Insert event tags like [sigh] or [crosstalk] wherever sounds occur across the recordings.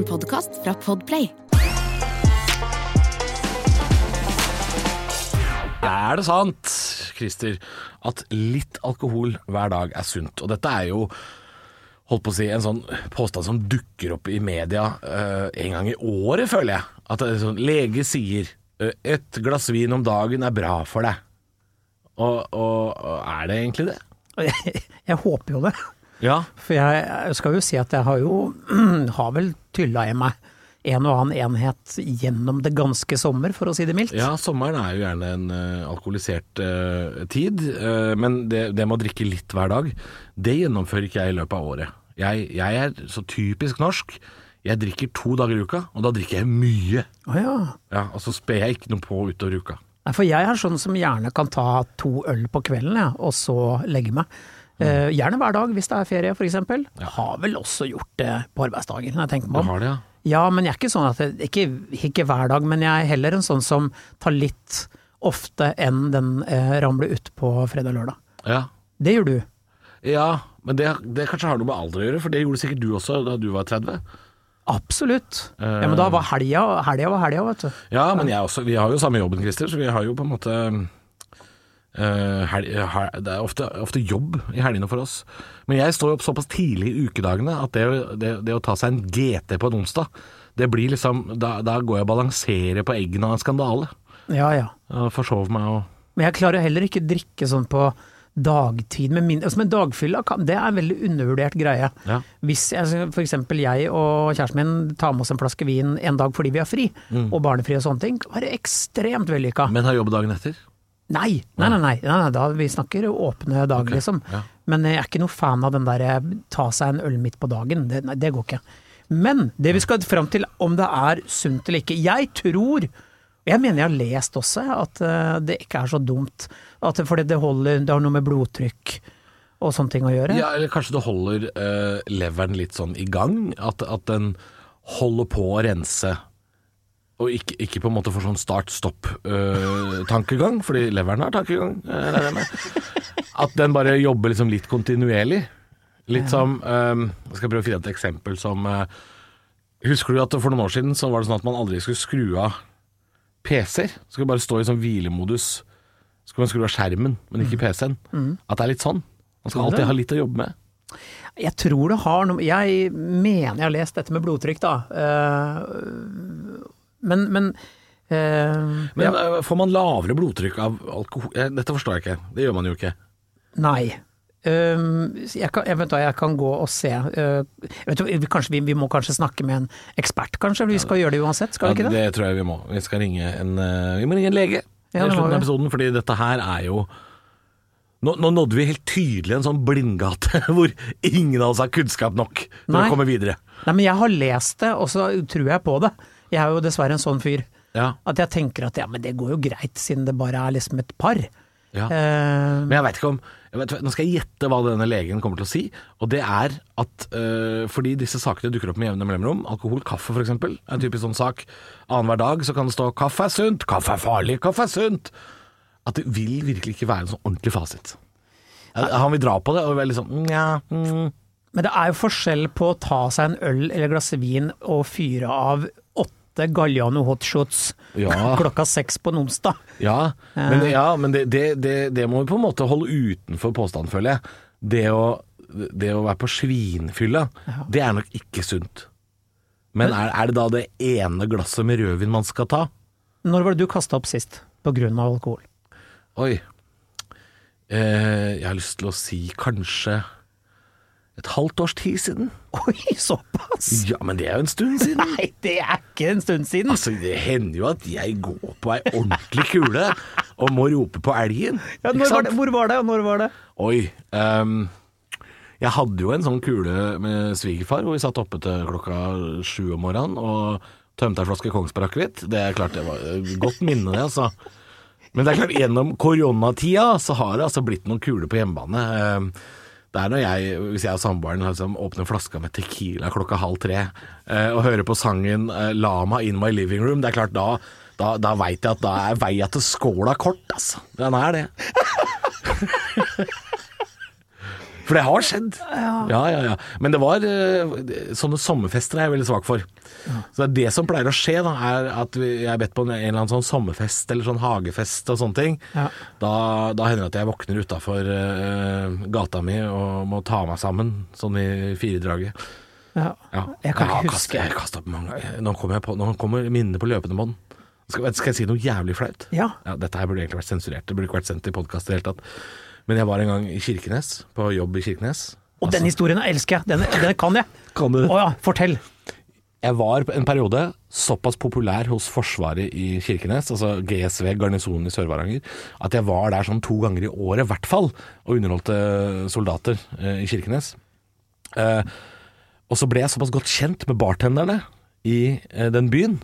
En podkast fra Podplay. Er det sant, Christer, at litt alkohol hver dag er sunt? Og dette er jo holdt på å si, en sånn påstand som dukker opp i media uh, en gang i året, føler jeg. At sånn, lege sier uh, et glass vin om dagen er bra for deg. Og, og, og er det egentlig det? Jeg, jeg håper jo det. Ja. For jeg, jeg skal jo si at jeg har jo [clears throat] har vel tylla i meg en og annen enhet gjennom det ganske sommer, for å si det mildt. Ja, sommeren er jo gjerne en uh, alkoholisert uh, tid, uh, men det, det med å drikke litt hver dag, det gjennomfører ikke jeg i løpet av året. Jeg, jeg er så typisk norsk. Jeg drikker to dager i uka, og da drikker jeg mye. Å ja. Ja, Og så sper jeg ikke noe på utover uka. Nei, for jeg er sånn som gjerne kan ta to øl på kvelden, ja, og så legge meg. Eh, gjerne hver dag hvis det er ferie, for eksempel. Har vel også gjort det på arbeidsdager, når jeg tenker meg om. det, ja? Ja, men jeg er ikke sånn at jeg, ikke, ikke hver dag, men jeg er heller en sånn som tar litt ofte enn den eh, ramler ut på fredag og lørdag. Ja. Det gjør du. ja men det, det kanskje har noe med alder å gjøre, for det gjorde sikkert du også da du var 30. Absolutt. Ja, men da var helga helga var helga, vet du. Ja, men jeg også, vi har jo samme jobben, Christer, så vi har jo på en måte eh, hel, hel, Det er ofte, ofte jobb i helgene for oss. Men jeg står opp såpass tidlig i ukedagene at det, det, det å ta seg en GT på en onsdag, det blir liksom Da, da går jeg og balanserer på eggene av en skandale. Ja ja. Jeg Forsover meg og Men jeg klarer heller ikke drikke sånn på dagtid med min, altså Men dagfylla, kan- det er en veldig undervurdert greie. Ja. Hvis altså, eksempel jeg og kjæresten min tar med oss en flaske vin en dag fordi vi har fri, og barnefri og sånne ting, kan det ekstremt vellykka. Men har jobb dagen etter? Nei, nei, nei, nei, nei, da, vi snakker åpne dag, okay, liksom. ja. Men jeg er ikke noe fan av den der eh, ta seg en øl midt på dagen, det, nei, det går ikke. Men det vi skal fram til om det er sunt eller ikke, jeg tror, og jeg mener jeg har lest også, at eh, det ikke er så dumt, at det, fordi det holder, det har noe med blodtrykk og sånne ting å gjøre. Ja, eller kanskje det holder uh, leveren litt sånn i gang? At, at den holder på å rense, og ikke, ikke på en måte for sånn start-stopp-tankegang, [laughs] fordi leveren har tankegang, eh. At den bare jobber liksom litt kontinuerlig. Litt som eh, Jeg skal prøve å finne et eksempel som eh, Husker du at for noen år siden så var det sånn at man aldri skulle skru av PC-er? Skulle bare stå i sånn hvilemodus. Skulle man skru av skjermen, men ikke PC-en. At det er litt sånn. Man skal alltid ha litt å jobbe med. Jeg tror det har noe Jeg mener jeg har lest dette med blodtrykk, da. Eh, Men, men eh, Men ja. får man lavere blodtrykk av alkohol? Eh, Dette forstår jeg ikke. Det gjør man jo ikke. Nei. Um, jeg, kan, jeg, vet jeg kan gå og se uh, vet vi, kanskje, vi, vi må kanskje snakke med en ekspert, kanskje? Vi skal gjøre det uansett, skal vi ikke det? det tror jeg vi må. Vi skal ringe en, eh, vi må ringe en lege Ja, i slutten av episoden, fordi dette her er jo nå, nå nådde vi helt tydelig en sånn blindgate [laughs] hvor ingen av oss har kunnskap nok til Nei. å komme videre. Nei, men jeg har lest det, og så tror jeg på det. Jeg er jo dessverre en sånn fyr. Ja, At jeg tenker at ja, men det går jo greit, siden det bare er liksom et par. ja. Uh, Men jeg vet ikke om vet, Nå skal jeg gjette hva denne legen kommer til å si. Og det er at uh, fordi disse sakene dukker opp med jevne mellomrom, alkohol, kaffe f.eks., er en typisk sånn sak. Annenhver dag så kan det stå 'kaffe er sunt', 'kaffe er farlig', 'kaffe er sunt'. At det vil virkelig ikke være en sånn ordentlig fasit. Han vil dra på det og være litt sånn Nja mm. Men det er jo forskjell på å ta seg en øl eller glass vin og fyre av åtte Galliano hotshots Ja. [laughs] klokka seks på en onsdag. Ja, men, ja, men det, det, det, det må vi på en måte holde utenfor påstanden, føler jeg. Det å, det å være på svinfylla, det er nok ikke sunt. Men er, er det da det ene glasset med rødvin man skal ta? Når var det du kasta opp sist på grunn av alkohol? Oi. Eh, jeg har lyst til å si kanskje et halvt års tid siden. Oi, såpass! Ja, men det er jo en stund siden. [laughs] Nei, det er ikke en stund siden. Altså, Det hender jo at jeg går på ei ordentlig kule og må rope på elgen. Ja, når var det, hvor var det, og når var det? Oi. Um, jeg hadde jo en sånn kule med svigerfar hvor vi satt oppe til klokka sju om morgenen og tømte ei flaske Kongsberg akevitt. Det er klart det var godt minne, det, altså. Men det er klart, gjennom koronatida så har det altså blitt noen kuler på hjemmebane. Ehm, Det er når jeg, hvis jeg og samboeren liksom åpner flaska med Tequila klokka halv tre eh, og hører på sangen eh, 'Lama in my living room', det er klart da da, da veit jeg at da er veia til skåla kort, altså. Den er det. [laughs] For det har skjedd. Ja, ja, ja. Men det var eh, Sånne sommerfester er jeg veldig svak for. Så det er det som pleier å skje, da, er at jeg er bedt på en, eller annen sånn sommerfest eller sånn hagefest og sånne ting. Ja. Da, da hender det at jeg våkner utafor gata mi og må ta meg sammen, sånn i firedraget. Ja. Ja. Jeg kan ikke huske. Jeg har opp mange Nå kommer, på, nå kommer minnene på løpende bånd. Skal, skal jeg si noe jævlig flaut? Ja. Dette her burde egentlig vært sensurert. Det burde ikke vært sendt i podkast i det hele tatt. Men jeg var en gang i Kirkenes, på jobb i Kirkenes. Og den historien elsker jeg. Den, den kan jeg. [laughs] Kan du Å ja, fortell. Jeg var en periode såpass populær hos Forsvaret i Kirkenes, altså GSV, garnisonen i Sør-Varanger, at jeg var der sånn to ganger i året, i hvert fall, og underholdte soldater eh, i Kirkenes. Eh, og så ble jeg såpass godt kjent med bartenderne i eh, den byen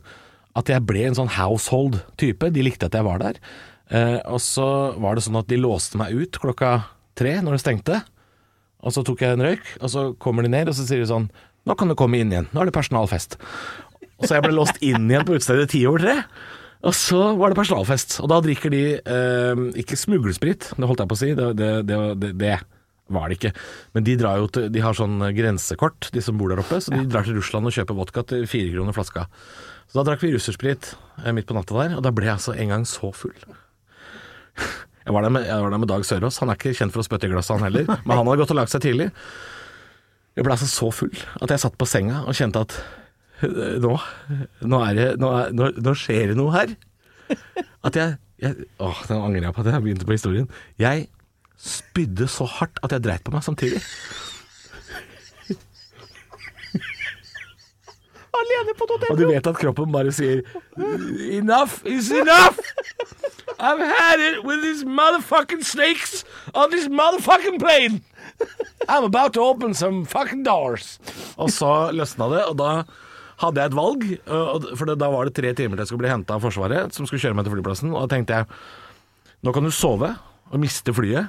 at jeg ble en sånn household-type. De likte at jeg var der. Eh, og så var det sånn at de låste meg ut klokka tre når det stengte. Og så tok jeg en røyk, og så kommer de ned, og så sier de sånn Nå kan du komme inn igjen. Nå er det personalfest. Og så jeg ble låst inn igjen på utestedet ti over tre. Og så var det personalfest. Og da drikker de eh, ikke smuglesprit, det holdt jeg på å si. Det, det, det, det, var det ikke. Men de drar jo til De har sånn grensekort, de som bor der oppe. Så de drar til Russland og kjøper vodka til fire kroner flaska. Så da drakk vi russersprit eh, midt på natta der, og da ble jeg altså en gang så full. Jeg var, med, jeg var der med Dag Sørås. Han er ikke kjent for å spytte i glasset, han heller. [laughs] Men han hadde gått og lagt seg tidlig. Jeg ble altså så full at jeg satt på senga og kjente at øh, nå, nå, er det, nå, er, nå, nå skjer det noe her. At jeg, jeg Åh, nå angrer jeg på at jeg begynte på historien. Jeg spydde så hardt at jeg dreit på meg samtidig. Alene på et hotellrom. Og du vet at kroppen bare sier Enough is enough! I've had it with these motherfucking snakes on this motherfucking plane! I'm about to open some fucking doors. Og så løsna det, og da hadde jeg et valg. For da var det tre timer til jeg skulle bli henta av Forsvaret, som skulle kjøre meg til flyplassen. Og da tenkte jeg nå kan du sove og miste flyet,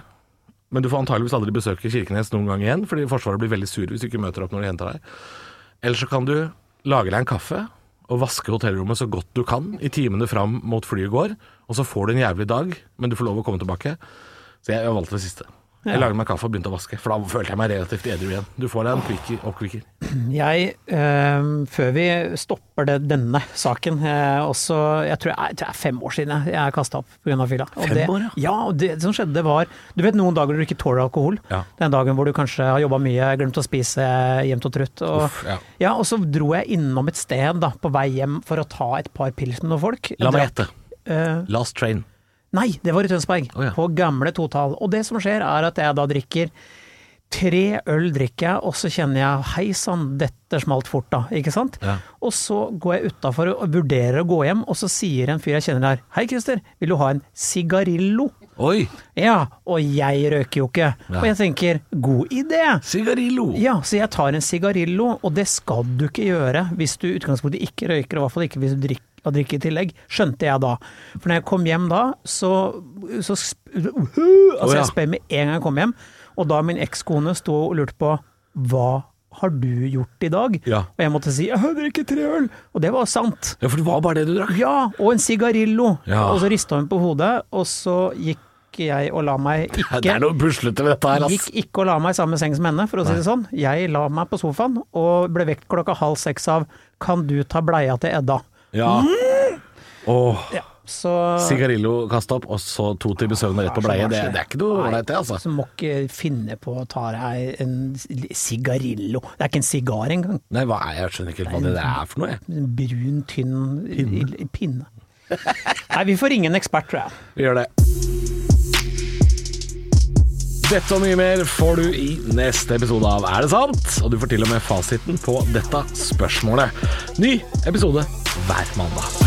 men du får antageligvis aldri besøke Kirkenes noen gang igjen, fordi Forsvaret blir veldig sur hvis du ikke møter opp når de henter deg. Eller så kan du lage deg en kaffe og vaske hotellrommet så godt du kan i timene fram mot flyet går, og så får du en jævlig dag, men du får lov å komme tilbake. Så jeg, jeg valgte det siste. Jeg lagde meg kaffe og begynte å vaske, for da følte jeg meg relativt edru igjen. Du får deg en quickie, oppkvikker. [clears throat] Jeg, øh, før vi stopper det, denne saken eh, også, jeg, tror jeg, jeg tror det er fem år siden jeg, jeg kasta opp pga. fylla. Og Fem det, år, ja? Ja, og det som skjedde var Du vet noen dager du ikke tåler alkohol? Ja. Den dagen hvor du kanskje har jobba mye, glemt å spise jevnt og trutt. Og, Uff, ja. ja, og så dro jeg innom et sted da, på vei hjem for å ta et par pils med noen folk. La meg gjette. Uh, Last Train. Nei, det var i Tønsberg. Oh, ja. På gamle Total. Og det som skjer, er at jeg da drikker Tre øl drikker jeg, og så kjenner jeg hei sann, dette smalt fort da, ikke sant? Ja. Og så går jeg utafor og vurderer å gå hjem, og så sier en fyr jeg kjenner der, hei Christer, vil du ha en sigarillo? Oi! Ja, og jeg røyker jo ikke. Ja. Og jeg tenker, god idé! Sigarillo! Ja, så jeg tar en sigarillo, og det skal du ikke gjøre hvis du i utgangspunktet ikke røyker, og i hvert fall ikke hvis du drikker og drikke i tillegg, skjønte jeg da. For når jeg kom hjem da, så, så Altså, Å, ja. jeg spør med en gang jeg kom hjem, og da min ekskone sto og lurte på hva har du gjort i dag? Ja. Og jeg måtte si jeg har drukket tre øl, og det var sant. Ja, for det var bare det du drakk. Ja, og en sigarillo. Ja. Og så rista hun på hodet, og så gikk jeg og la meg [laughs] ikke Det er noe puslete ved dette her, ass. Gikk ikke og la meg i samme seng som henne, for å si det sånn. Jeg la meg på sofaen og ble vekt klokka halv seks av 'Kan du ta bleia til Edda?' Ja. Åh. Ja, så Sigarillo kasta opp, og så to timer søvn og rett på bleie. Det, det er ikke noe ålreit, det, altså. Så må ikke finne på å ta deg en sigarillo. Det er ikke en sigar engang. Nei, hva er, jeg skjønner ikke helt hva det er for noe, jeg. En brun, tynn pinne. pinne. Nei, vi får ringe en ekspert, tror jeg. Vi gjør det. Dette og mye mer får du i neste episode av Er det sant? Og du får til og med fasiten på dette spørsmålet. Ny episode hver mandag.